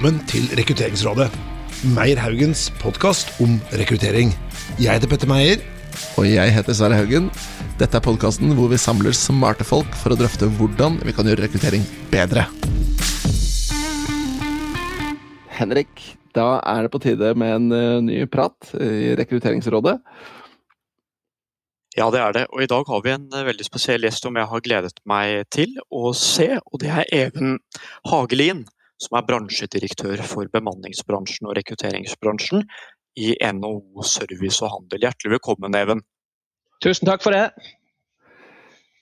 velkommen til Rekrutteringsrådet. Meyer Haugens podkast om rekruttering. Jeg heter Petter Meyer. Og jeg heter Sverre Haugen. Dette er podkasten hvor vi samler smarte folk for å drøfte hvordan vi kan gjøre rekruttering bedre. Henrik, da er det på tide med en uh, ny prat i Rekrutteringsrådet. Ja, det er det. Og i dag har vi en uh, veldig spesiell gjest som jeg har gledet meg til å se. Og det er Even Hagelin som er bransjedirektør for bemanningsbransjen og rekrutteringsbransjen i NHO Service og Handel. Hjertelig velkommen, Even. Tusen takk for det.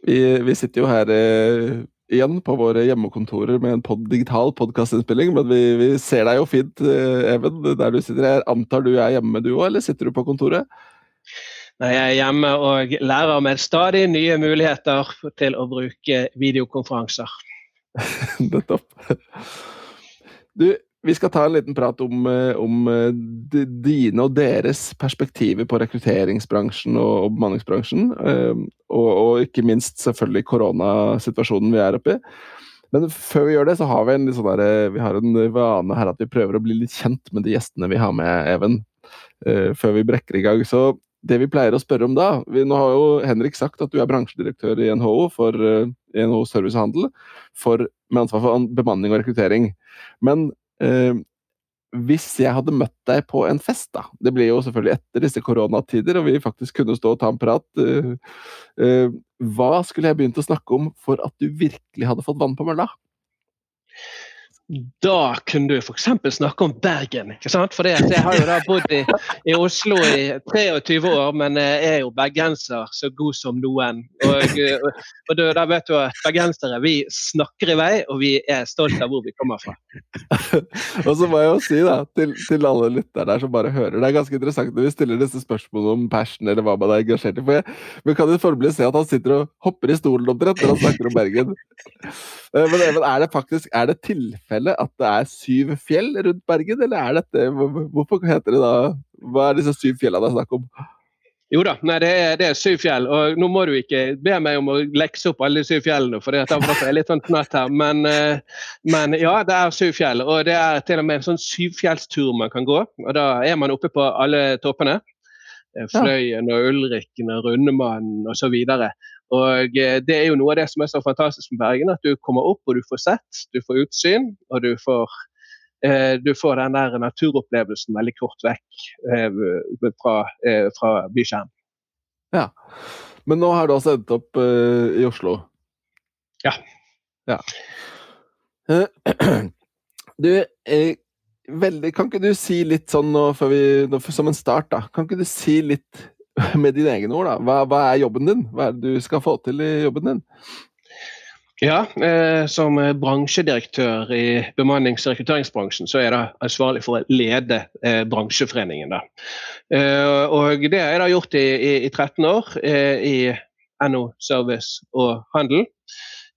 Vi, vi sitter jo her eh, igjen på våre hjemmekontorer med en pod, digital podkastinnspilling, men vi, vi, ser deg jo fint, eh, Even, der du sitter. Jeg antar du er hjemme du òg, eller sitter du på kontoret? Nei, Jeg er hjemme og lærer med stadig nye muligheter til å bruke videokonferanser. Nettopp. Du, vi skal ta en liten prat om, eh, om eh, dine og deres perspektiver på rekrutteringsbransjen og, bemanningsbransjen. Ehm, og, og, ikke minst selvfølgelig koronasituasjonen vi er oppi. Men før vi gjør det, så har vi en, sånn der, eh, vi har en vane her at vi prøver å bli litt kjent med de gjestene vi har med, Even. Før vi brekker i gang. Så det vi pleier å spørre om da vi, Nå har jo Henrik sagt at du er bransjedirektør i NHO for NHO Service og Handel for, med ansvar for bemanning og rekruttering. Men eh, hvis jeg hadde møtt deg på en fest, da Det blir jo selvfølgelig etter disse koronatider, og vi faktisk kunne stå og ta en prat. Eh, eh, hva skulle jeg begynt å snakke om for at du virkelig hadde fått vann på mølla? Da kunne du f.eks. snakke om Bergen. ikke sant? For jeg har jo da bodd i, i, Oslo i 23 år, men jeg er jo bergenser så god som noen. Og, og, og da vet du at bergensere vi snakker i vei, og vi er stolt av hvor vi kommer fra. og så må jeg jo si da, til, til alle lyttere der som bare hører, det er ganske interessant når vi stiller disse spørsmålene om passion eller hva man er engasjert i. For jeg, vi kan jo formelig se at han sitter og hopper i stolen omtrent når han snakker om Bergen. Men, men er det faktisk er det tilfelle at det er syv fjell rundt Bergen, eller er dette Hvorfor heter det da Hva er disse syv fjellene det er snakk om? Jo da, nei, det, er, det, er, syv fjell. og Nå må du ikke be meg om å lekse opp alle de syv fjellene, for det er litt sånn knatt her. Men, eh, men, ja, det er syv fjell. Og det er til og med en sånn syvfjellstur man kan gå. og Da er man oppe på alle toppene. Eh, Fløyen og Ulriken og Rundemannen osv. Og eh, Det er jo noe av det som er så fantastisk med Bergen, at du kommer opp og du får sett, du får utsyn, og du får, eh, du får den der naturopplevelsen veldig kort vekk eh, fra, eh, fra bykjernen. Ja. Men nå har du altså endt opp eh, i Oslo? Ja. ja. Du, veldig, kan ikke du si litt sånn nå, vi, som en start, da, kan ikke du si litt med dine egne ord, da. Hva, hva, er jobben din? Hva er det du skal få til i jobben din? Ja, eh, Som bransjedirektør i bemannings- og rekrutteringsbransjen, så er jeg ansvarlig for å lede eh, bransjeforeningen. Eh, og Det har jeg da gjort i, i, i 13 år eh, i NO Service og Handel.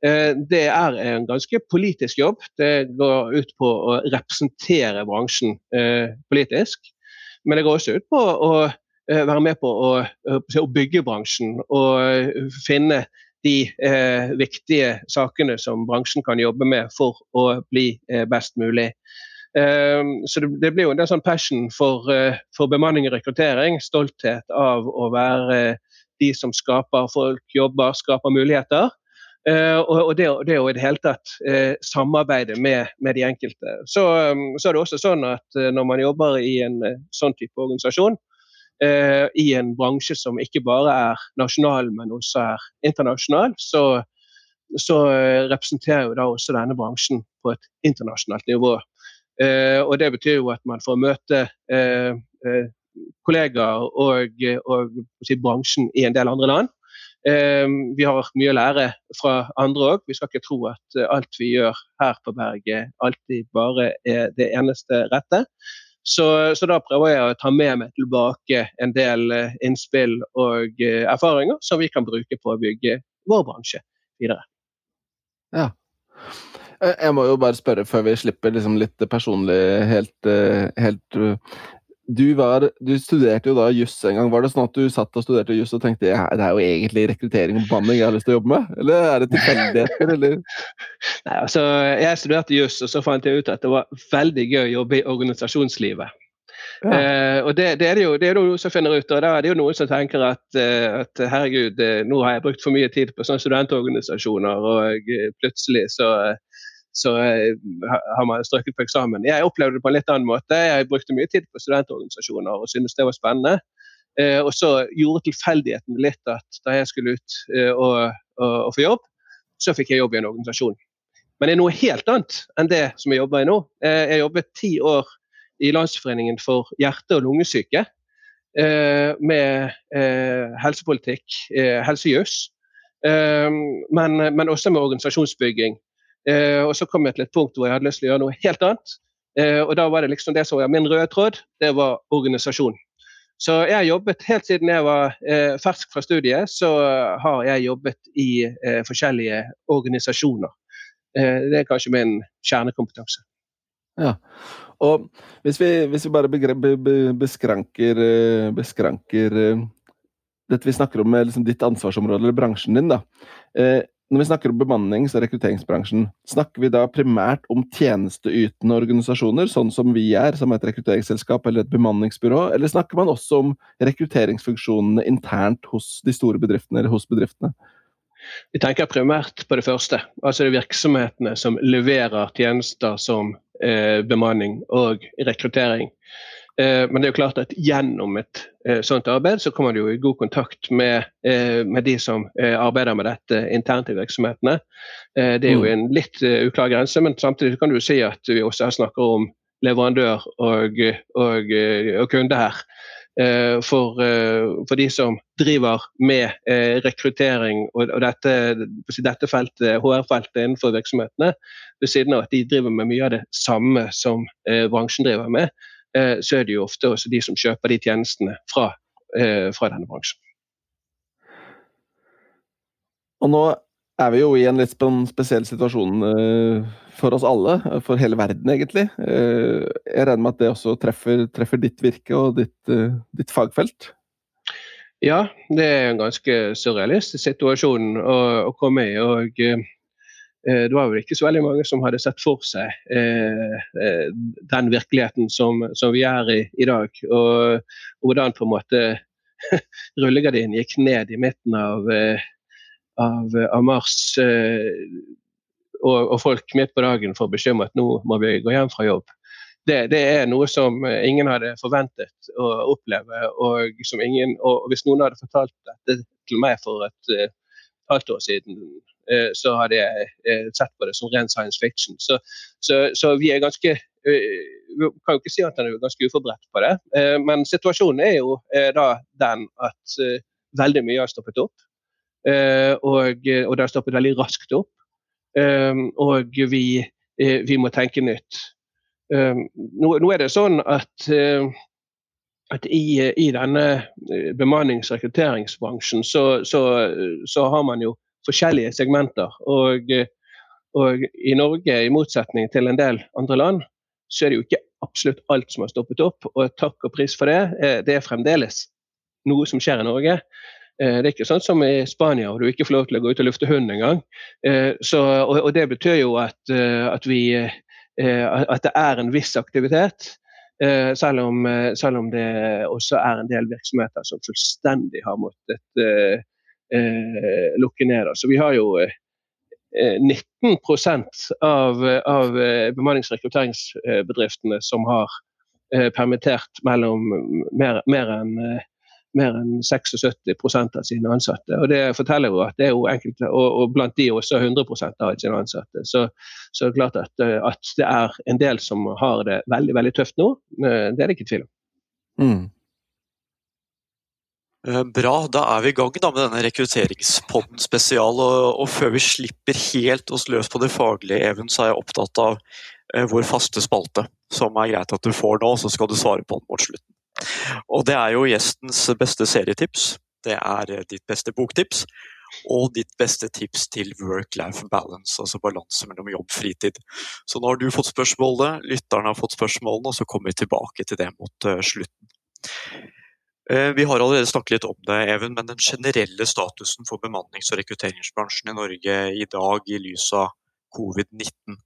Eh, det er en ganske politisk jobb. Det går ut på å representere bransjen eh, politisk. Men det går også ut på å være med på å, å bygge bransjen og eh, finne de eh, viktige sakene som bransjen kan jobbe med for å bli eh, best mulig. Eh, så det, det, blir jo en sånn passion for, eh, for, bemanning og rekruttering. Stolthet av å være de som skaper folk jobber, skaper muligheter. og, og det, det å i det hele tatt samarbeide med, med de enkelte. Så, så, er det også sånn at når man jobber i en sånn type organisasjon, eh, i en bransje som ikke bare er nasjonal, men også er internasjonal, så, så eh, representerer jo da også denne bransjen på et internasjonalt nivå. Eh, og Det betyr jo at man får møte eh, eh, kollegaer og, og si, bransjen i en del andre land. Eh, vi har mye å lære fra andre òg. Vi skal ikke tro at alt vi gjør her på berget alltid bare er det eneste rette. Så, så, da prøver jeg å ta med meg tilbake en del uh, innspill og uh, erfaringer som vi kan bruke på å bygge vår bransje videre. Ja. Eh, jeg må jo bare spørre før vi slipper liksom litt personlig helt, helt du, var, du, studerte jo da juss en gang. Var det sånn at du satt og studerte juss og tenkte ja, det er jo egentlig rekruttering og banning jeg har lyst til å jobbe med? Eller er det tilfeldigheter, eller? Nei, altså, jeg studerte juss, og så fant jeg ut at det var veldig gøy å jobbe i organisasjonslivet. Ja. Eh, og det, det, er det, jo, det er det som finner ut, og da er det jo noen som tenker at, uh, at herregud, uh, nå har jeg brukt for mye tid på sånne studentorganisasjoner, og uh, plutselig så, så har man strøket på eksamen. Jeg opplevde det på en litt annen måte. Jeg brukte mye tid på studentorganisasjoner og syntes det var spennende. og så gjorde tilfeldigheten litt at da jeg skulle ut og, og, og få jobb, så fikk jeg jobb i en organisasjon. Men det er noe helt annet enn det som jeg jobber i nå. Jeg jobbet ti år i Landsforeningen for hjerte- og lungesyke. Eh, med eh, helsepolitikk, helsejus, men, men, også med organisasjonsbygging. Og så kom jeg til et punkt hvor jeg hadde lyst til å gjøre noe helt annet. og da var det liksom det som var min røde tråd, det var organisasjon. Så jeg har jobbet helt siden jeg var eh, fersk fra studiet, så har jeg jobbet i eh, forskjellige organisasjoner. Eh, det er kanskje min kjernekompetanse. Ja, og hvis vi, hvis vi bare begre, be, be, beskranker, eh, beskranker eh, dette vi snakker om, liksom ditt ansvarsområde eller bransjen din, da. Når vi snakker om bemannings- og rekrutteringsbransjen, snakker vi da primært om tjenesteytende organisasjoner, sånn som vi er, som et rekrutteringsselskap eller et bemanningsbyrå, eller snakker man også om rekrutteringsfunksjonene internt hos de store bedriftene eller hos bedriftene? Vi tenker primært på det første, altså det er virksomhetene som leverer tjenester som eh, bemanning og rekruttering. Eh, men det er jo klart at gjennom et eh, sånt arbeid så kommer du i god kontakt med, eh, med de som arbeider med dette internt i virksomhetene. Det er jo mm. en litt uklar grense, men samtidig kan du si at vi også snakker om leverandør og, og, og kunde her. For, for, de som driver med rekruttering og, og dette, dette feltet, HR-feltet innenfor virksomhetene, ved siden av at de driver med mye av det samme som bransjen driver med, så er det jo ofte også de som kjøper de tjenestene fra, eh, fra denne bransjen. Og nå er vi jo i en litt spesiell situasjon eh, for oss alle, for hele verden egentlig. Eh, jeg regner med at det også treffer, treffer ditt virke og ditt, eh, ditt, fagfelt? Ja, det er en ganske surrealistisk situasjon å, å komme i. og Eh, det var vel ikke så veldig mange som hadde sett for seg eh, eh, den virkeligheten som, som, vi er i i dag. Og, og hvordan på en måte rullegardinen gikk ned i midten av, av, av mars. Og, og, folk midt på dagen får beskjed om at nå må vi gå hjem fra jobb. Det, det, er noe som ingen hadde forventet å oppleve. Og, ingen, og hvis noen hadde fortalt dette til meg for et halvt år siden, Eh, så hadde jeg eh, sett på det som ren science fiction. Så, så, så vi er ganske eh, vi kan jo ikke si at han er ganske uforberedt på det, men situasjonen er jo da den at veldig mye har stoppet opp. Og, og det har stoppet veldig raskt opp. Og vi, vi må tenke nytt. Nå, nå, er det sånn at, at i, i, denne bemannings- og rekrutteringsbransjen så, så, så, har man jo forskjellige segmenter. Og, og, i Norge, i motsetning til en del andre land, så er det jo ikke absolutt alt som har stoppet opp. Og takk og pris for det. Eh, det er fremdeles noe som skjer i Norge. Eh, det er ikke sånn som i Spania, hvor du ikke får lov til å gå ut og lufte hund engang. Eh, og, og det betyr jo at, at, vi, at det er en viss aktivitet. Selv om, selv om, det også er en del virksomheter som fullstendig har måttet lukke ned. Så vi har jo eh, 19% av, av eh, bemannings- og rekrutteringsbedriftene som har eh, permittert mellom mer, mer enn eh, mer enn 76% av sine ansatte. Og Det forteller jo at det er jo enkelte, og, og blant de også 100% av sine ansatte. Så, så det er klart at, at, det er en del som har det veldig veldig tøft nå. Det er det ikke tvil om. Mm. Eh, bra, da er vi i gang da med denne rekrutteringspodden spesial. Og, og, før vi slipper helt oss løs på det faglige, Even, så er jeg opptatt av eh, vår faste spalte, som er greit at du får nå, så skal du svare på den mot slutten. Og det er jo gjestens beste serietips. Det er eh, ditt beste boktips. og ditt beste tips til work-life balance, altså balanse mellom jobb og fritid. Så nå har du fått spørsmålet, lytterne har fått spørsmålene, og så kommer vi tilbake til det mot slutten. Uh, vi har allerede snakket litt om det, Even, men den generelle statusen for bemannings- og rekrutteringsbransjen i Norge i dag i lys av covid-19.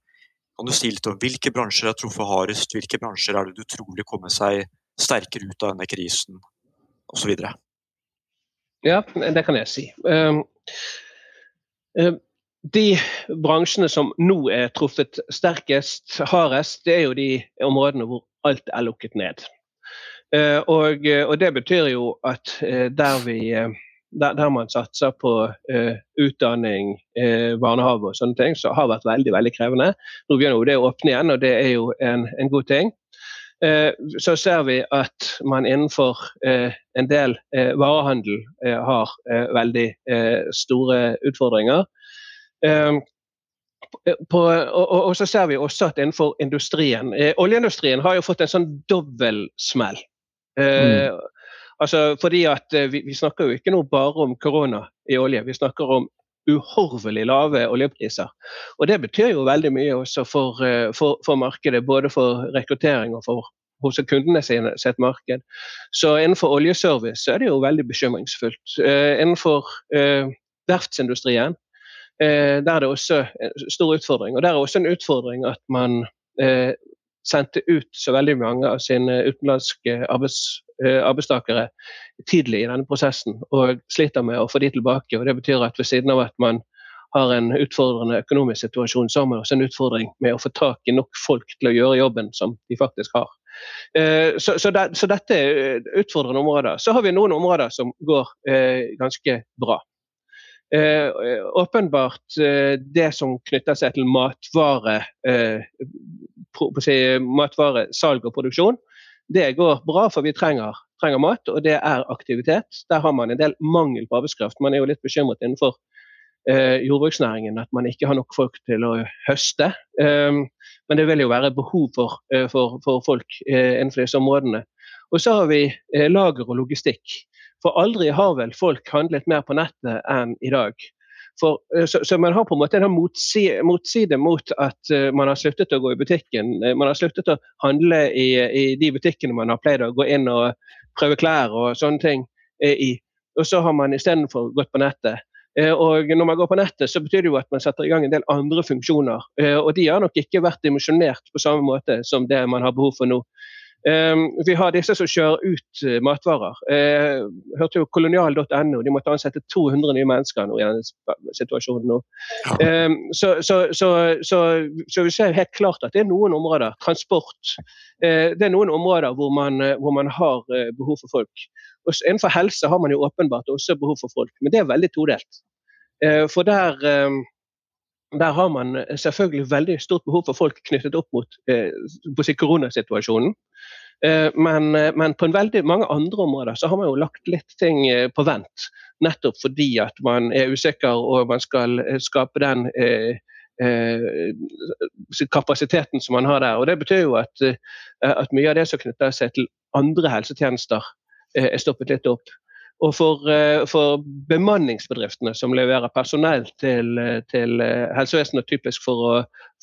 Kan du si litt om hvilke bransjer er truffet hardest, hvilke bransjer er det du tror vil komme seg sterkere ut av denne krisen, osv.? Ja, det kan jeg si. Um, um, de bransjene som nå er truffet sterkest, hardest, det er jo de områdene hvor alt er lukket ned. Uh, og, og, det betyr jo at uh, der vi der, man satser på uh, utdanning, uh, barnehage og sånne ting, så har vært veldig veldig krevende. Nå begynner det å åpne igjen, og det er jo en, en god ting. Uh, så ser vi at man innenfor en del varehandel har veldig store utfordringer. På, og, og, så ser vi også at innenfor industrien Oljeindustrien har jo fått en sånn dobbeltsmell. Mm. Altså, fordi at eh, vi, vi, snakker jo ikke nå bare om korona i olje, vi snakker om uhorvelig lave oljepriser. Og Det betyr jo veldig mye også for, eh, for, for markedet, både for rekruttering og for hos kundene sine sitt marked. Så innenfor oljeservice så er det jo veldig bekymringsfullt. Eh, innenfor eh, verftsindustrien eh, der er det også en stor utfordring. Og der er også en utfordring at man sendte ut så veldig mange av sine utenlandske arbeids, uh, arbeidstakere tidlig i denne prosessen, og sliter med å få de tilbake. og Det betyr at ved siden av at man har en utfordrende økonomisk situasjon, så har man også en utfordring med å få tak i nok folk til å gjøre jobben som de faktisk har. Uh, så, så, det, så, dette er utfordrende områder. Så har vi noen områder som går uh, ganske bra. Uh, åpenbart uh, det som knytter seg til si, matvare, salg og produksjon, det går bra, for vi trenger, trenger, mat, og det er aktivitet. Der har man en del mangel på arbeidskraft. Man er jo litt bekymret innenfor jordbruksnæringen at man ikke har nok folk til å høste. men det vil jo være behov for, for, for folk innenfor disse områdene. Og så har vi lager og logistikk. For aldri har vel folk handlet mer på nettet enn i dag. For, eh, så, så, man har på en måte en motside, motside mot at uh, man har sluttet å gå i butikken. Uh, man har sluttet å handle i, i, de butikkene man har pleid å gå inn og prøve klær og sånne ting i. Og så har man istedenfor gått på nettet. Og når man går på nettet, så betyr det jo at man setter i gang en del andre funksjoner. Og de har nok ikke vært dimensjonert på samme måte som det man har behov for nå. Um, vi har disse som kjører ut uh, matvarer. Jeg hørte jo kolonial.no, de måtte ansette 200 nye mennesker nå i denne situasjonen. nå. Um, så, så, så, så, vi ser helt klart at det er noen områder, transport, uh, det er noen områder hvor man, hvor man har behov for folk. Og innenfor helse har man jo åpenbart også behov for folk, men det er veldig todelt. for der der har man selvfølgelig veldig stort behov for folk knyttet opp mot eh, koronasituasjonen. Eh, men, eh, men, på veldig mange andre områder så har man jo lagt litt ting eh, på vent. Nettopp fordi at man er usikker og man skal eh, skape den eh, kapasiteten som man har der. Og Det betyr jo at, at mye av det som knytter seg til andre helsetjenester, er stoppet litt opp. Og for, eh, for, bemanningsbedriftene som leverer personell til, til helsevesenet, typisk for å,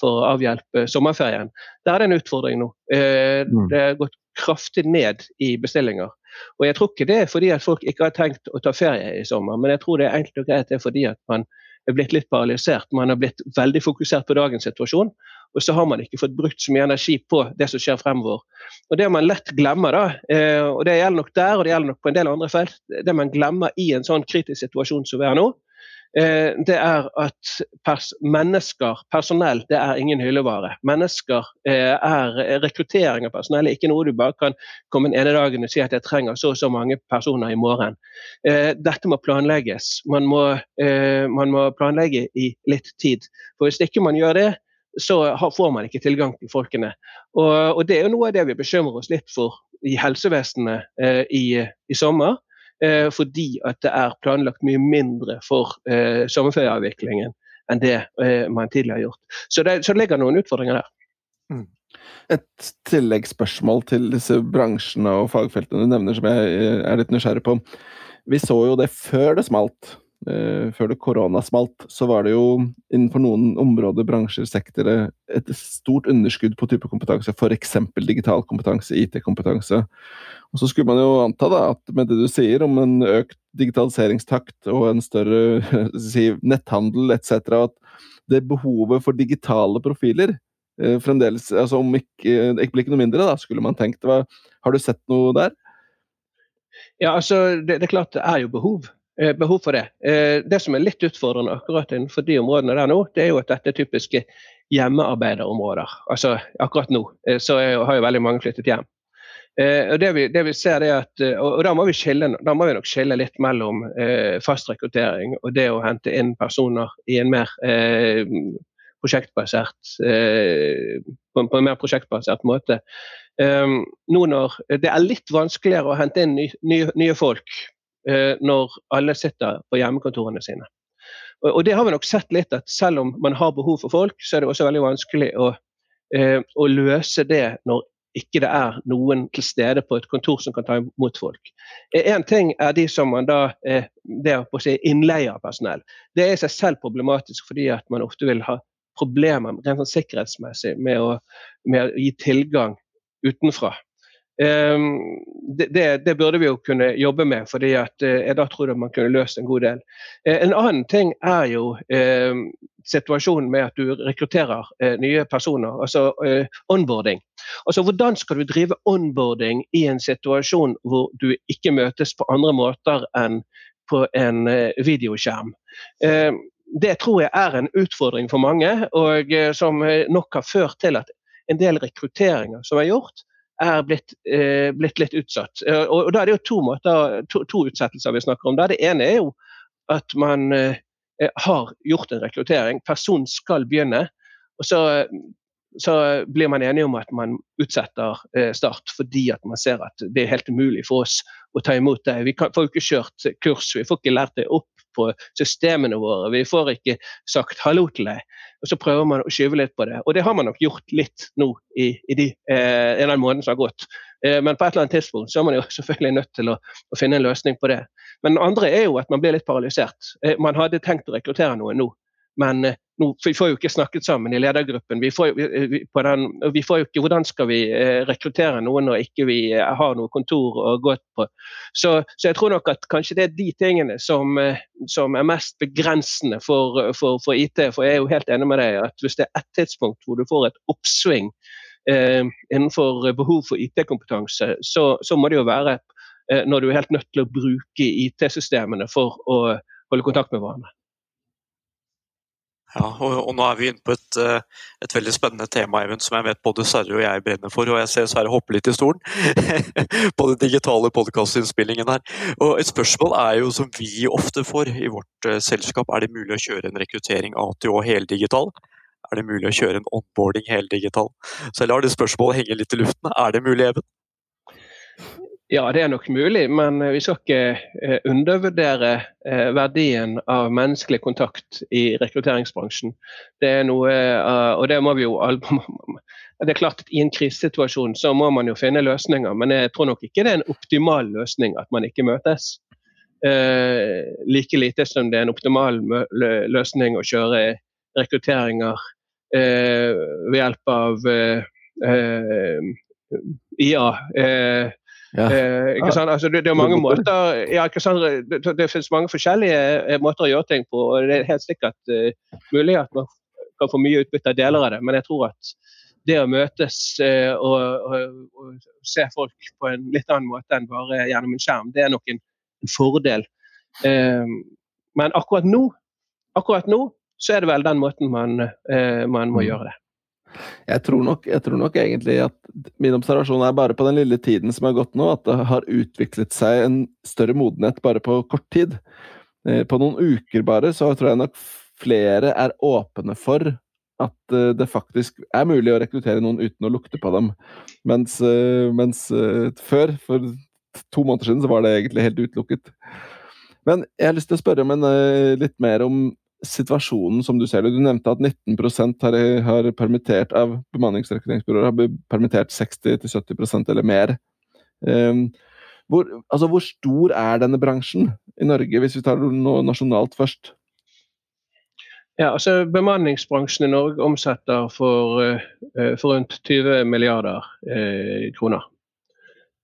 for å, avhjelpe sommerferien, der er det en utfordring nå. Eh, mm. Det har gått kraftig ned i bestillinger. Og Jeg tror ikke det er fordi at folk ikke har tenkt å ta ferie i sommer, men jeg tror det er enkelt og greit det er fordi at man er blitt litt paralysert. Man har blitt veldig fokusert på dagens situasjon, og så har man ikke fått brukt så mye energi på det som skjer fremover. Og Det man lett glemmer, da, eh, og det gjelder nok der og det gjelder nok på en del andre felt, det man glemmer i en sånn kritisk situasjon som vi er nå, Eh, det er at pers mennesker, personell, det er ingen hyllevare. Mennesker eh, er Rekruttering av personell er ikke noe du bare kan komme en ene dagen og si at jeg trenger så og så mange personer i morgen. Dette må planlegges. Man må, man må planlegge i litt tid. For Hvis ikke man gjør det, så får man ikke tilgang til folkene. Og, og Det er jo noe av det vi bekymrer oss litt for i helsevesenet i, i sommer. Eh, fordi at det er planlagt mye mindre for eh, sommerferieavviklingen enn det eh, man tidligere har gjort. Så det, så det ligger noen utfordringer der. Mm. Et tilleggsspørsmål til disse bransjene og fagfeltene du nevner, som jeg er litt nysgjerrig på. Vi så jo det før det smalt, eh, før det korona smalt, så var det jo innenfor noen områder, bransjer, sektorer et stort underskudd på type kompetanse, f.eks. digital kompetanse, IT-kompetanse. Og Så skulle man jo anta da, at med det du sier om en økt digitaliseringstakt og en større si, netthandel etc., at det behovet for digitale profiler eh, fremdeles altså Om ikke, ikke blir ikke noe mindre, da, skulle man tenkt. Hva, har du sett noe der? Ja, altså, det, det, er klart det er jo behov. Eh, behov for det. Eh, det som er litt utfordrende akkurat innenfor de områdene der nå, det er jo at dette er typiske hjemmearbeiderområder. Altså akkurat nå eh, så har jo veldig mange flyttet hjem. og det vi, det vi ser er at, og, da, må vi skille, da må vi nok skille litt mellom fast rekruttering og det å hente inn personer i en mer eh, prosjektbasert eh, på, en mer prosjektbasert måte. Um, nå når det er litt vanskeligere å hente inn ny, nye, nye folk når alle sitter på hjemmekontorene sine. Og, det har vi nok sett litt, at selv om man har behov for folk, så er det også veldig vanskelig å, eh, å løse det når ikke det er noen til stede på et kontor som kan ta imot folk. Én eh, ting er de som man da det å si innleie av personell. Det er i seg selv problematisk fordi at man ofte vil ha problemer rent sånn sikkerhetsmessig med å, med å gi tilgang utenfra. Ehm, det, det, burde vi jo kunne jobbe med, fordi eh, jeg da tror man kunne løst en god del. Eh, en annen ting er jo eh, situasjonen med at du rekrutterer eh, nye personer, altså onboarding. Altså Hvordan skal du drive onboarding i en situasjon hvor du ikke møtes på andre måter enn på en videoskjerm? Ehm, det tror jeg er en utfordring for mange, og som nok har ført til at en del rekrutteringer som er gjort, er blitt, eh, blitt litt utsatt. Eh, og, og, Da er det jo to, måter, to, to, utsettelser vi snakker om. Da. Det ene er jo at man eh, har gjort en rekruttering. Personen skal begynne. og så, så blir man enige om at man utsetter eh, start fordi at man ser at det er helt umulig for oss å ta imot det. Vi kan, får ikke kjørt kurs, vi får ikke lært det opp på systemene våre. Vi får ikke sagt hallo til deg. Og så prøver man å skyve litt på det. Og det har man nok gjort litt nå i, i de, eh, en av månedene som har gått. Eh, men på et eller annet tidspunkt så er man jo selvfølgelig nødt til å, å, finne en løsning på det. Men den andre er jo at man blir litt paralysert. Eh, man hadde tenkt å rekruttere noen nå, men eh, no, vi får jo ikke snakket sammen i ledergruppen. Vi får, vi, den, vi får, jo ikke Hvordan skal vi eh, rekruttere noen når ikke vi ikke har noe kontor å gå på? Så, så, jeg tror nok at kanskje det er de tingene som, eh, som er mest begrensende for, for, for, IT. For jeg er jo helt enig med deg at hvis det er et tidspunkt hvor du får et oppsving eh, innenfor behov for IT-kompetanse, så, så, må det jo være eh, når du er helt nødt til å bruke IT-systemene for å holde kontakt med hverandre. Ja, og, og, nå er vi inne på et, eh, et veldig spennende tema Even, som jeg vet både Sverre og jeg brenner for. og Jeg ser Sverre hoppe litt i stolen på den digitale podkastinnspillingen her. Og Et spørsmål er jo som vi ofte får i vårt uh, selskap, er det mulig å kjøre en rekruttering ATO heldigital? Er det mulig å kjøre en onboarding heldigital? Så jeg lar det spørsmålet henge litt i luften. Er det mulig, Even? Ja, det er nok mulig, men vi skal ikke eh, undervurdere eh, verdien av menneskelig kontakt i rekrutteringsbransjen. Det er noe, eh, og det må vi jo Det er klart at I en krisesituasjon så må man jo finne løsninger, men jeg tror nok ikke det er en optimal løsning at man ikke møtes. like lite som det er en optimal løsning å kjøre rekrutteringer ved hjelp av IA. Ja. Eh? Altså, det, det, er mange måter ja? Det, det, finnes mange forskjellige eh, måter å gjøre ting på. og Det er helt sikkert uh, mulig at man kan få mye utbytte av deler av det, men jeg tror at det å møtes uh, og, og, og, se folk på en litt annen måte enn bare gjennom en skjerm, det er nok en, en fordel. Uh, men akkurat nå, akkurat nå så er det vel den måten man, man må mm. gjøre det. Jeg tror, nok, jeg tror, nok, egentlig at min observasjon er bare på den lille tiden som har gått nå, at det har utviklet seg en større modenhet bare på kort tid. Eh, på noen uker bare så tror jeg nok flere er åpne for at eh, det faktisk er mulig å rekruttere noen uten å lukte på dem. Mens, eh, mens før, for to måneder siden, så var det egentlig helt utelukket. Men jeg har lyst til å spørre om en, litt mer om situasjonen som du ser det. Du nevnte at 19% har, har permittert av bemanningsrekrutteringsbyråer har permittert 60-70% eller mer. Um, Hvor, altså, hvor stor er denne bransjen i Norge, hvis vi tar noe nasjonalt først? Ja, altså Bemanningsbransjen i Norge omsetter for, uh, for rundt 20 milliarder uh, kroner.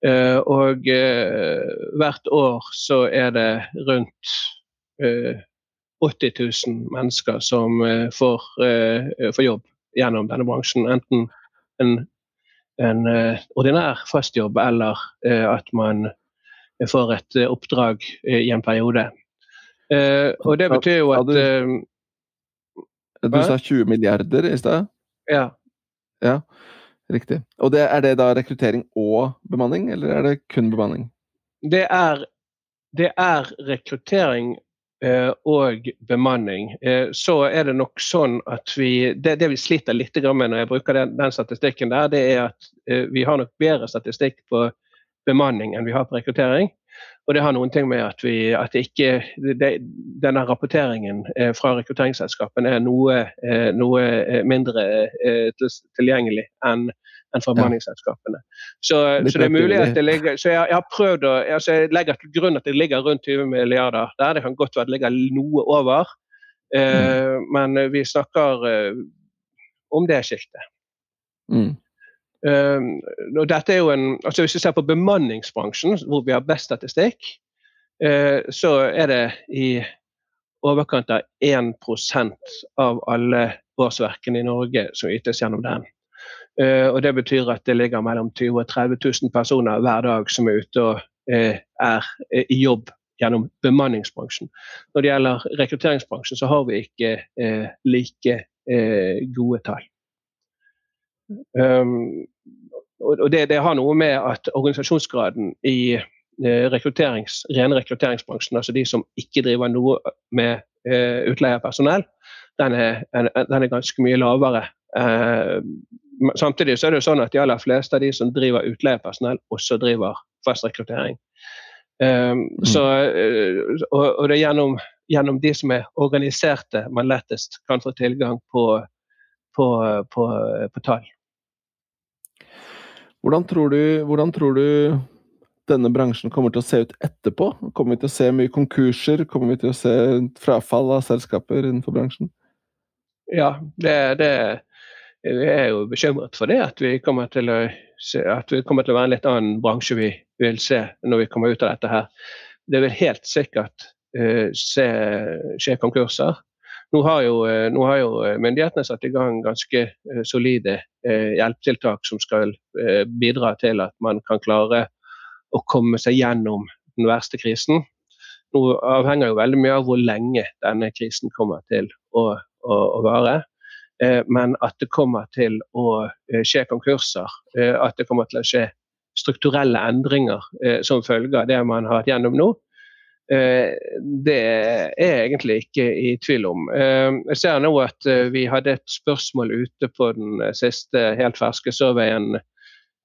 Uh, og hvert år så er det rundt 80 000 mennesker som får, får, jobb gjennom denne bransjen. Enten en, en ordinær fastjobb eller at man får et oppdrag i en periode. og det betyr jo at du sa 20 milliarder i stad? Ja. ja. Riktig. Og det, Er det da rekruttering og bemanning, eller er det kun bemanning? Det er, det er rekruttering eh, og bemanning. Eh, så er det nok sånn at vi Det, det vi sliter litt med når jeg bruker den, den statistikken der, det er at eh, vi har nok bedre statistikk på bemanning enn vi har på rekruttering. Og det har noen ting med at, vi, at ikke, det, denne rapporteringen eh, fra rekrutteringsselskapene er noe, eh, noe eh, mindre tilgjengelig enn enn fra bemanningsselskapene. Så, så, det er mulig at det ligger så jeg, jeg har prøvd å, altså jeg legger til grunn at det ligger rundt 20 milliarder der. Det kan godt være det ligger noe over, mm. men vi snakker om det skiltet. Mm. Og dette er jo en, altså Hvis vi ser på bemanningsbransjen, hvor vi har best statistikk, uh, så er det i overkant av 1 av alle årsverkene i Norge som ytes gjennom den. Uh, og Det betyr at det ligger mellom 20 000 og 30 000 personer hver dag som er ute og eh, er i jobb gjennom bemanningsbransjen. Når det gjelder rekrutteringsbransjen, så har vi ikke eh, like gode tall. Um, og det, det, har noe med at organisasjonsgraden i rekrutterings, rene rekrutteringsbransjen, altså de som ikke driver noe med uh, utleie av personell, den er, den er, ganske mye lavere. Samtidig så er det jo sånn at de aller fleste av de som driver utleiepersonell, også driver fast rekruttering. Um, mm. så, og, og, det er gjennom, gjennom, de som er organiserte, man lettest kan få tilgang på, på, på, på tall. Hvordan tror, du, hvordan tror du denne bransjen kommer til å se ut etterpå? Kommer vi til å se mye konkurser? Kommer vi til å se frafall av selskaper innenfor bransjen? Ja, det, det jeg er jo bekymret for det. At vi kommer til å, at vi kommer til å være en litt annen bransje vi vil se når vi kommer ut av dette her. Det vil helt sikkert uh, se, skje konkurser. Nå har, jo, eh, nå har, jo, eh, myndighetene satt i gang ganske solide hjelpetiltak som skal bidra til at man kan klare å komme seg gjennom den verste krisen. Nå avhenger jo veldig mye av hvor lenge denne krisen kommer til å, å, å vare. Men at det kommer til å skje konkurser, at det kommer til å skje strukturelle endringer som følge av det man har hatt gjennom nå, Eh, det er jeg egentlig ikke i tvil om. Eh, jeg ser nå at eh, vi hadde et spørsmål ute på den siste helt ferske surveyen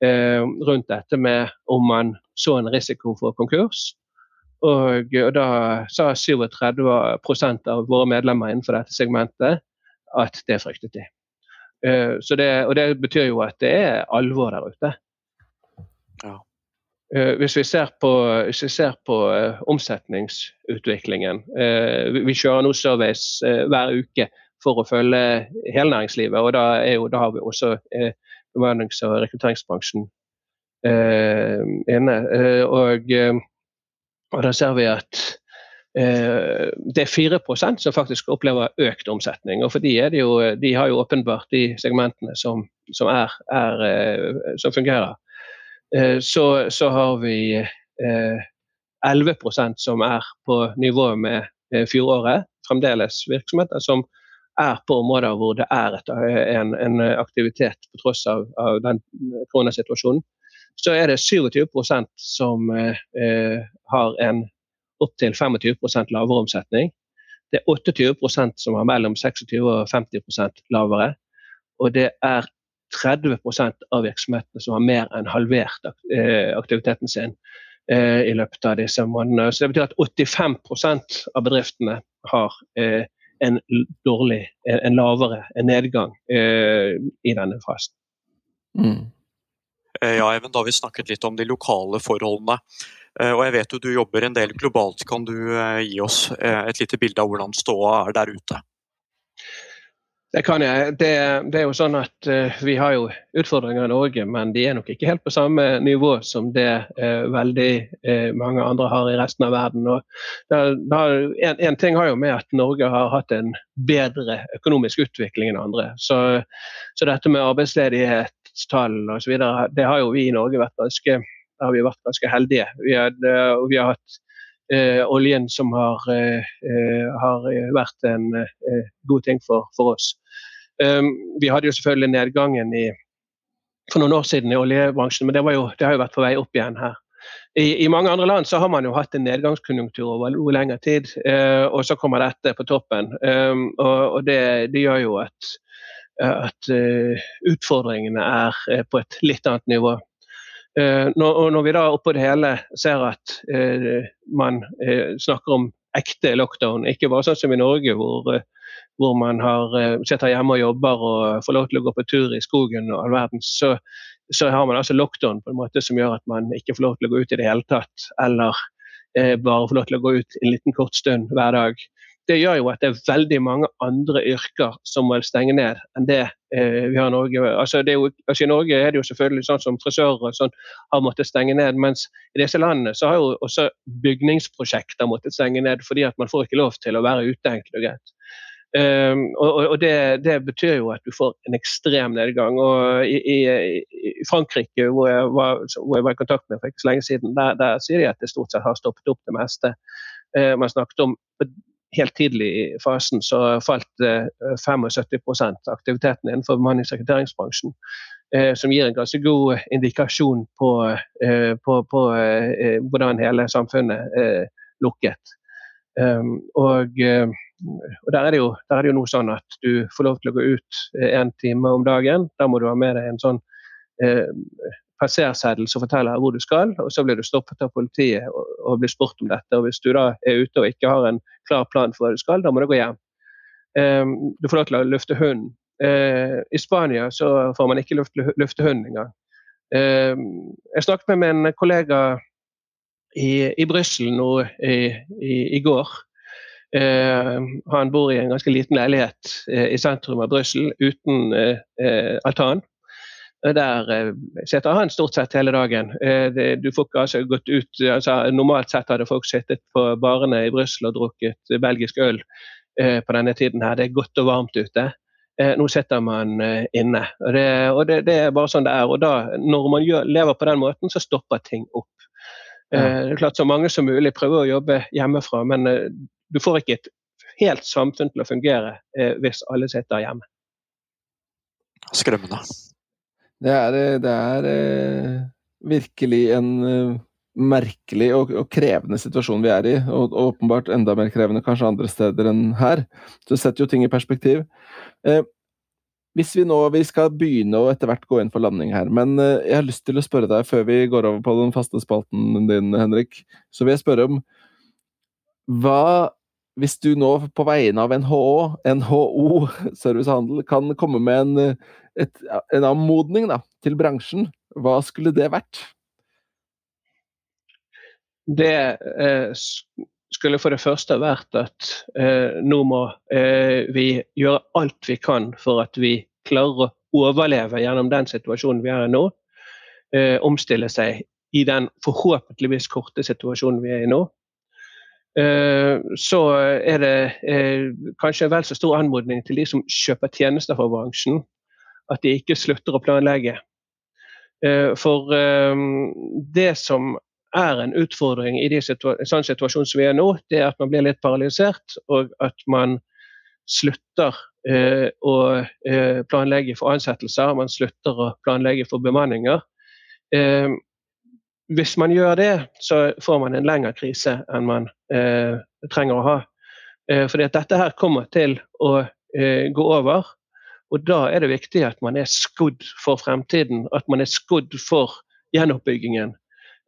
rundt dette med om man så en risiko for konkurs. Og, og da sa 37 av våre medlemmer innenfor dette segmentet at det fryktet de. Det, og det betyr jo at det er alvor der ute. Ja. Uh, hvis vi ser på, vi ser på uh, omsetningsutviklingen uh, vi, vi, kjører nå surveys hver uke for å følge hele næringslivet. og Da, jo, da har vi også bemannings- og rekrutteringsbransjen inne. Og, og, da ser vi at det er 4 som faktisk opplever økt omsetning. og for de, jo, de har jo åpenbart de segmentene som, som, er, er, som fungerer. Eh, så, så har vi 11 eh, som er på nivå med eh, fjoråret. Fremdeles virksomheter som er på områder hvor det er en, en, aktivitet på tross av, av den koronasituasjonen. Så er det 27% som eh, har en opptil 25% lavere omsetning. Det er 28 som har mellom 26 og 50% lavere. Og det er 30 av virksomhetene som har mer enn halvert eh, aktiviteten sin eh, i løpet av disse månedene. Så Det betyr at 85% av bedriftene har eh, en dårlig, en lavere en nedgang i denne fasen. Mm. Ja, Even, da har vi snakket litt om de lokale forholdene. Og jeg vet jo du jobber en del globalt. Kan du gi oss et lite bilde av hvordan ståa er der ute? Det kan jeg. Det, det, er jo sånn at Vi har jo utfordringer i Norge, men de er nok ikke helt på samme nivå som det uh, veldig uh, mange andre har i resten av verden. Der, der, en, en, ting har jo med at Norge har hatt en bedre økonomisk utvikling enn andre. Så, så dette med arbeidsledighetstall osv., det har jo vi i Norge vært ganske, har vi vært ganske heldige. Vi, had, vi har hatt eh, oljen som har, eh, eh, har vært en eh, god ting for, for oss. Um, vi hadde jo selvfølgelig nedgangen i, for noen år siden i oljebransjen, men det, jo, det har jo vært på vei opp igjen her. I, I, mange andre land så har man jo hatt en nedgangskonjunktur over noe lengre tid, eh, og så kommer dette på toppen. Um, og, og det, det, gjør jo at, at uh, utfordringene er på et litt annet nivå. Eh, når, når vi da oppå det hele ser at eh, man eh, snakker om ekte lockdown, ikke bare sånn som i Norge hvor, hvor man har, sitter hjemme og jobber og får lov til å gå på tur i skogen og all verden, så, så, har man altså lockdown på en måte som gjør at man ikke får lov til å gå ut i det hele tatt, eller eh, bare får lov til å gå ut en liten kort stund hver dag det gjør jo at det er veldig mange andre yrker som må stenge ned enn det eh, vi har i Norge. Altså, jo, altså, I Norge er det jo selvfølgelig sånn som frisører og sånn har måttet stenge ned, mens i disse landene så har jo også bygningsprosjekter måttet stenge ned fordi at man får ikke lov til å være ute. enkelt og greit. Um, og, og det, det, betyr jo at du får en ekstrem nedgang. og I, i, i Frankrike, hvor jeg, var, hvor jeg, var, i kontakt med for ikke så lenge siden, der, der sier de at det stort sett har stoppet opp det meste. Uh, man snakket om helt tidlig i fasen så falt 75 aktiviteten innenfor bemannings- og rekrutteringsbransjen. Eh, som gir en ganske god indikasjon på, eh, på, på eh, hvordan hele samfunnet lukket. Um, og, og der, er jo, der er det jo noe sånn at du får lov til å gå ut én time om dagen. Da må du ha med deg en sånn passerseddel som forteller hvor du skal, og så blir du stoppet av politiet og, og blir spurt om dette. og Hvis du da er ute og ikke har en klar plan for hva du skal, da må du gå hjem. Um, du får lov til å lufte hunden. Uh, I Spania så får man ikke lufte, lufte hunden engang. Uh, jeg snakket med min kollega i, i Brussel nå i, i, i går. Uh, han bor i en ganske liten leilighet uh, i sentrum av Brussel uten uh, altan. Der eh, sitter han stort sett hele dagen. Eh, du får ikke altså gått ut, altså Normalt sett hadde folk sittet på barene i Brussel og drukket belgisk øl eh, på denne tiden. her. Det er godt og varmt ute. Nå sitter man inne. Og, det, og det, det, er bare sånn det er. Og da, når man gjør, lever på den måten, så stopper ting opp. Ja. Det er klart Så mange som mulig prøver å jobbe hjemmefra, men du får ikke et helt samfunn til å fungere hvis alle sitter hjemme. Skremmende. Det er, eh, det er eh, virkelig en eh, merkelig og, og, krevende situasjon vi er i, og, og, åpenbart enda mer krevende kanskje andre steder enn her. Så det setter jo ting i perspektiv. Eh, hvis vi nå vi skal begynne å etter hvert gå inn for landing her, men eh, jeg har lyst til å spørre deg før vi går over på den faste spalten din, Henrik, så vil jeg spørre om hva hvis du nå på vegne av NHO, NHO Servicehandel kan komme med en, et, en anmodning da, til bransjen, hva skulle det vært? Det eh, skulle for det første vært at eh, nå må eh, vi gjøre alt vi kan for at vi klarer å overleve gjennom den situasjonen vi er i nå. Eh, omstille seg i den forhåpentligvis korte situasjonen vi er i nå. Eh, så er det kanskje en vel så stor anmodning til de som kjøper tjenester fra bransjen, at de ikke slutter å planlegge. Eh, for det som er en utfordring i en sånn situasjon som vi er nå, det er at man blir litt paralysert, og at man slutter å planlegge for ansettelser, man slutter å planlegge for bemanninger hvis man gjør det, så får man en lengre krise enn man eh, trenger å ha. Eh, fordi at dette her kommer til å eh, gå over. Og da er det viktig at man er skodd for fremtiden, at man er skodd for gjenoppbyggingen.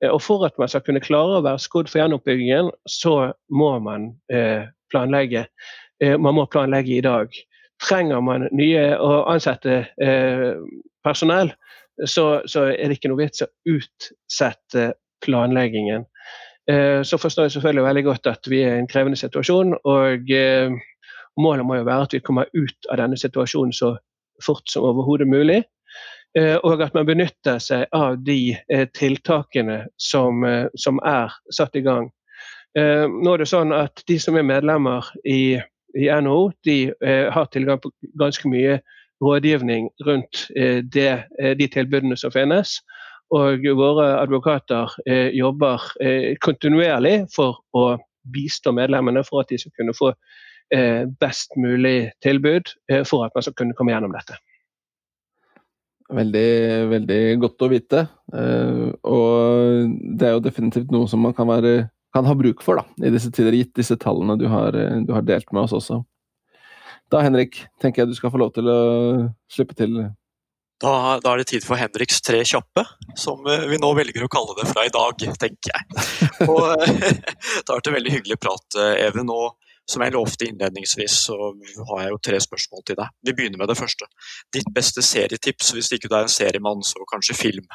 Eh, og for at man skal kunne klare å være skodd for gjenoppbyggingen, så må man eh, planlegge. Eh, man må planlegge i dag. Trenger man nye å ansette personell, så, så, er det ikke noe vits å utsette planleggingen. Så forstår jeg selvfølgelig veldig godt at vi er i en krevende situasjon. Og målet må jo være at vi kommer ut av denne situasjonen så fort som overhodet mulig. Og at man benytter seg av de tiltakene som, som er satt i gang. Nå er det sånn at De som er medlemmer i, i NHO, de har tilgang på ganske mye rådgivning rundt eh, det, eh, de tilbudene som finnes. Og våre advokater eh, jobber kontinuerlig for å bistå medlemmene for at de skal kunne få best mulig tilbud for at man skal kunne komme gjennom dette. Veldig, veldig godt å vite. Og det er jo definitivt noe som man kan, være, kan ha bruk for da, i disse tider, gitt disse tallene du har, du har delt med oss også. Da, Henrik, tenker jeg du skal få lov til å slippe til. Da, da er det tid for Henriks tre kjappe, som eh, vi nå velger å kalle det fra i dag, tenker jeg. Og Det har vært en veldig hyggelig prat, eh, Even. og som jeg lovte innledningsvis, så har jeg jo tre spørsmål til deg. Vi begynner med det første. Ditt beste serietips, hvis ikke du er en seriemann, så kanskje film?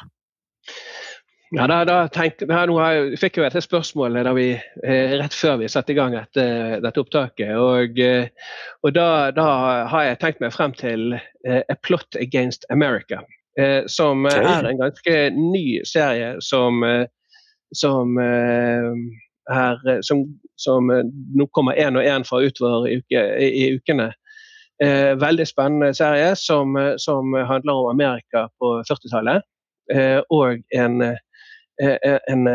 Ja, da, da tenkte, da, nå jeg, fikk jeg et spørsmål vi, eh, rett før vi satte i gang dette, dette opptaket. Og, eh, og da, da, har jeg tenkt meg frem til eh, A Plot Against America. Eh, som er en ganske ny serie som, eh, som eh, er som, som, nå kommer én og én fra utover i, uke, i, i ukene. veldig spennende serie som, som, handler om Amerika på 40-tallet. og en Eh, en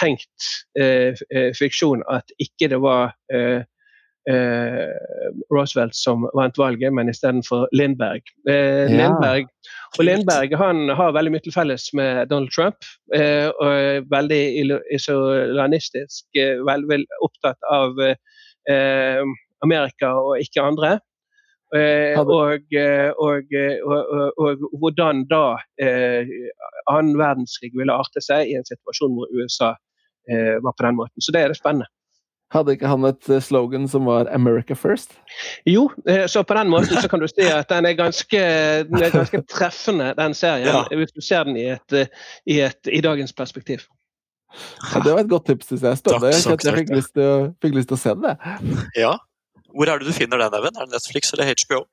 tenkt eh, fiksjon at ikke det var Roosevelt som vant valget, men istedenfor Lindberg. Ja. Lindberg. Og Lindberg han har veldig mye til felles med Donald Trump. og er veldig isolanistisk, veldig opptatt av Amerika og ikke andre. Eh, og, eh, og, eh, og, og, hvordan da eh, annen verdenskrig ville arte seg i en situasjon hvor USA eh, var på den måten. Så det er det spennende. Hadde ikke han et slogan som var 'America first'? Jo, så på den måten så kan du si at den er ganske, den er ganske treffende, den serien. Ja. Hvis du ser den i, et, i, et, i dagens perspektiv. Ja, det var et godt tips, syns jeg. Spennende. Jeg, jeg fikk, lyst til, fikk lyst til å se det. Ja, hvor er det du finner den, Even? Er det Netflix eller HBO?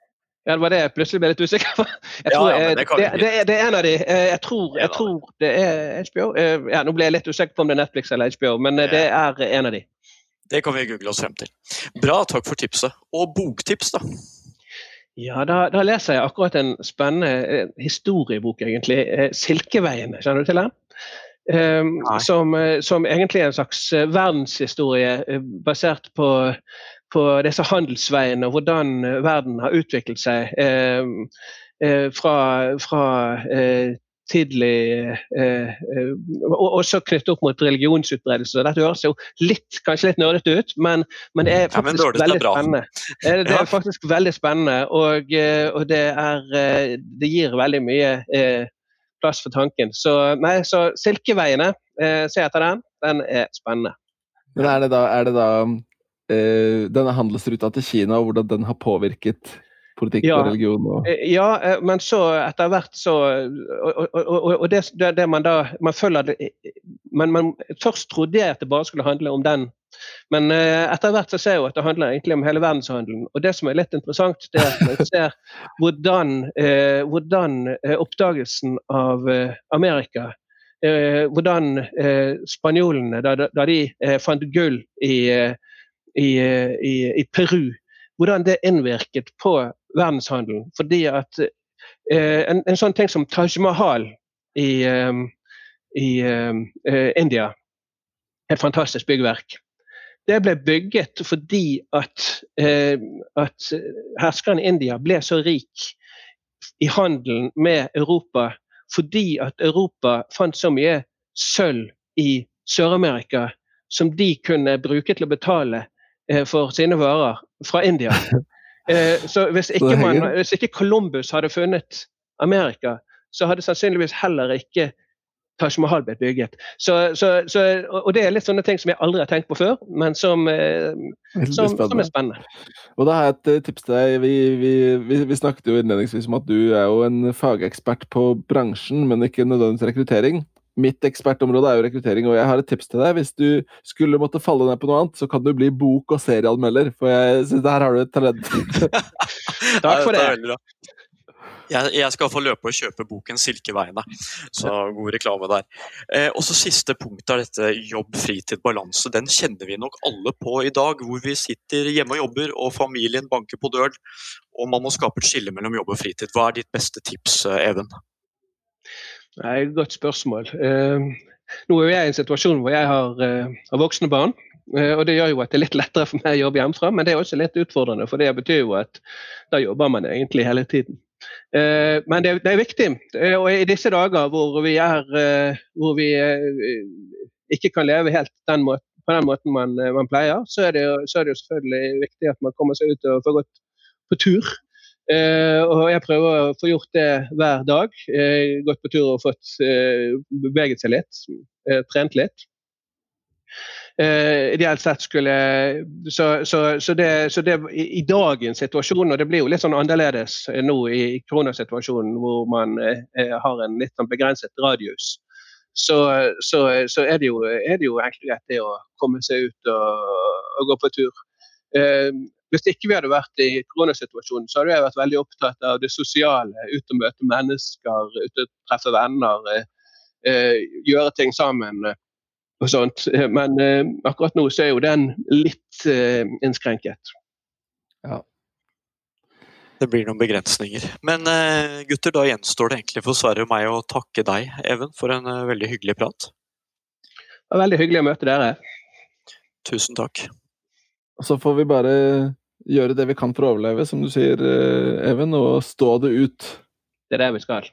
Ja, det var det jeg plutselig ble litt usikker på. Jeg tror, ja, ja, det, det, det, det, er en av de. Eh, jeg tror, jeg tror det er HBO. Eh, ja, nå ble jeg litt usikker på om det er Netflix eller HBO, men eh, det er en av de. Det kan vi google oss frem til. Bra, takk for tipset. Og boktips, da? Ja, da, da leser jeg akkurat en spennende historiebok, egentlig. 'Silkeveiene', kjenner du til den? Um, som, som, egentlig er en slags verdenshistorie basert på på disse handelsveiene og hvordan eh, verden har utviklet seg eh, eh, fra, fra eh, tidlig eh, eh, Også knyttet opp mot religionsutbredelse. Dette høres jo litt, kanskje litt nerdete ut, men, men, det er faktisk ja, veldig spennende. Det er faktisk veldig spennende, og, og det, er, det gir veldig mye plass for tanken. Så, nei, så Silkeveiene, se etter den. Den er spennende. Men er det da, er det da eh, denne handelsruta til Kina, og hvordan den har påvirket politikk ja, og religion? Og... Eh, ja, eh, men så etter hvert så Og, og, og det, det, man da Man følger det men man, Først trodde jeg at det bare skulle handle om den. Men etter hvert så ser jeg jo at det handler egentlig om hele verdenshandelen. Og det som er litt interessant, det er at man ser hvordan, uh, hvordan oppdagelsen av Amerika Hvordan spanjolene, da, da de fant gull i i, i, i Peru, hvordan det innvirket på verdenshandelen. Fordi at eh, en, en, sånn ting som Taj Mahal i, eh, i eh, India, et fantastisk byggverk, det ble bygget fordi at, eh, at herskeren i India ble så rik i handelen med Europa fordi at Europa fant så mye sølv i Sør-Amerika som de kunne bruke til å betale for sine varer fra India. Eh, så hvis ikke, man, hvis ikke Columbus hadde funnet Amerika, så hadde sannsynligvis heller ikke Taj Mahal blitt bygget. Så, så, så, og det er litt sånne ting som jeg aldri har tenkt på før, men som, eh, som, som er spennende. Og da har jeg et tips til deg. Vi, vi, vi, vi, snakket jo innledningsvis om at du er jo en fagekspert på bransjen, men ikke nødvendigvis rekruttering. Mitt ekspertområde er jo rekruttering, og jeg har et tips til deg. Hvis du skulle måtte falle ned på noe annet, så kan du bli bok- og serieanmelder, for jeg synes der har du et talent. Takk for det. er. Jeg, jeg skal få løpe og kjøpe boken 'Silkeveiene', så god reklame der. Eh, og så Siste punkt er dette jobb, fritid, balanse. Den kjenner vi nok alle på i dag, hvor vi sitter hjemme og jobber og familien banker på døren. Og man må skape et skille mellom jobb og fritid. Hva er ditt beste tips, eh, Even? Nei, Godt spørsmål. Eh, nå er jeg i en situasjon hvor jeg har, eh, voksne barn. eh, og Det gjør jo at det er litt lettere for meg å jobbe hjemmefra, men det er også litt utfordrende. For det betyr jo at da jobber man egentlig hele tiden. Men det, er viktig. Og i disse dager hvor vi, er, hvor vi ikke kan leve helt den måten, på den måten man, man pleier, så er, det, så er det jo selvfølgelig viktig at man kommer seg ut og får gått på tur. Eh, og jeg prøver å få gjort det hver dag. Eh, gått på tur og fått eh, beveget seg litt. Trent litt. Uh, ideelt sett skulle Så, så, så, det, så det i, i dagens situasjon, og det blir jo litt sånn annerledes nå i koronasituasjonen hvor man eh, har en litt sånn begrenset radius, så, så, er, det jo, er det jo egentlig greit det å komme seg ut og, og gå på tur. Eh, hvis ikke vi hadde vært i koronasituasjonen, så hadde jeg vært veldig opptatt av det sosiale. Ut og møte mennesker, ut og treffe venner, eh, eh, gjøre ting sammen eh, og sånt. Men akkurat nå så er jo den litt innskrenket. Ja. Det blir noen begrensninger. Men gutter, da gjenstår det egentlig for Sverre og meg å takke deg, Even, for en veldig hyggelig prat. Det var veldig hyggelig å møte dere. Tusen takk. Og så får vi bare gjøre det vi kan for å overleve, som du sier, eh, Even, og stå det ut. Det er det vi skal.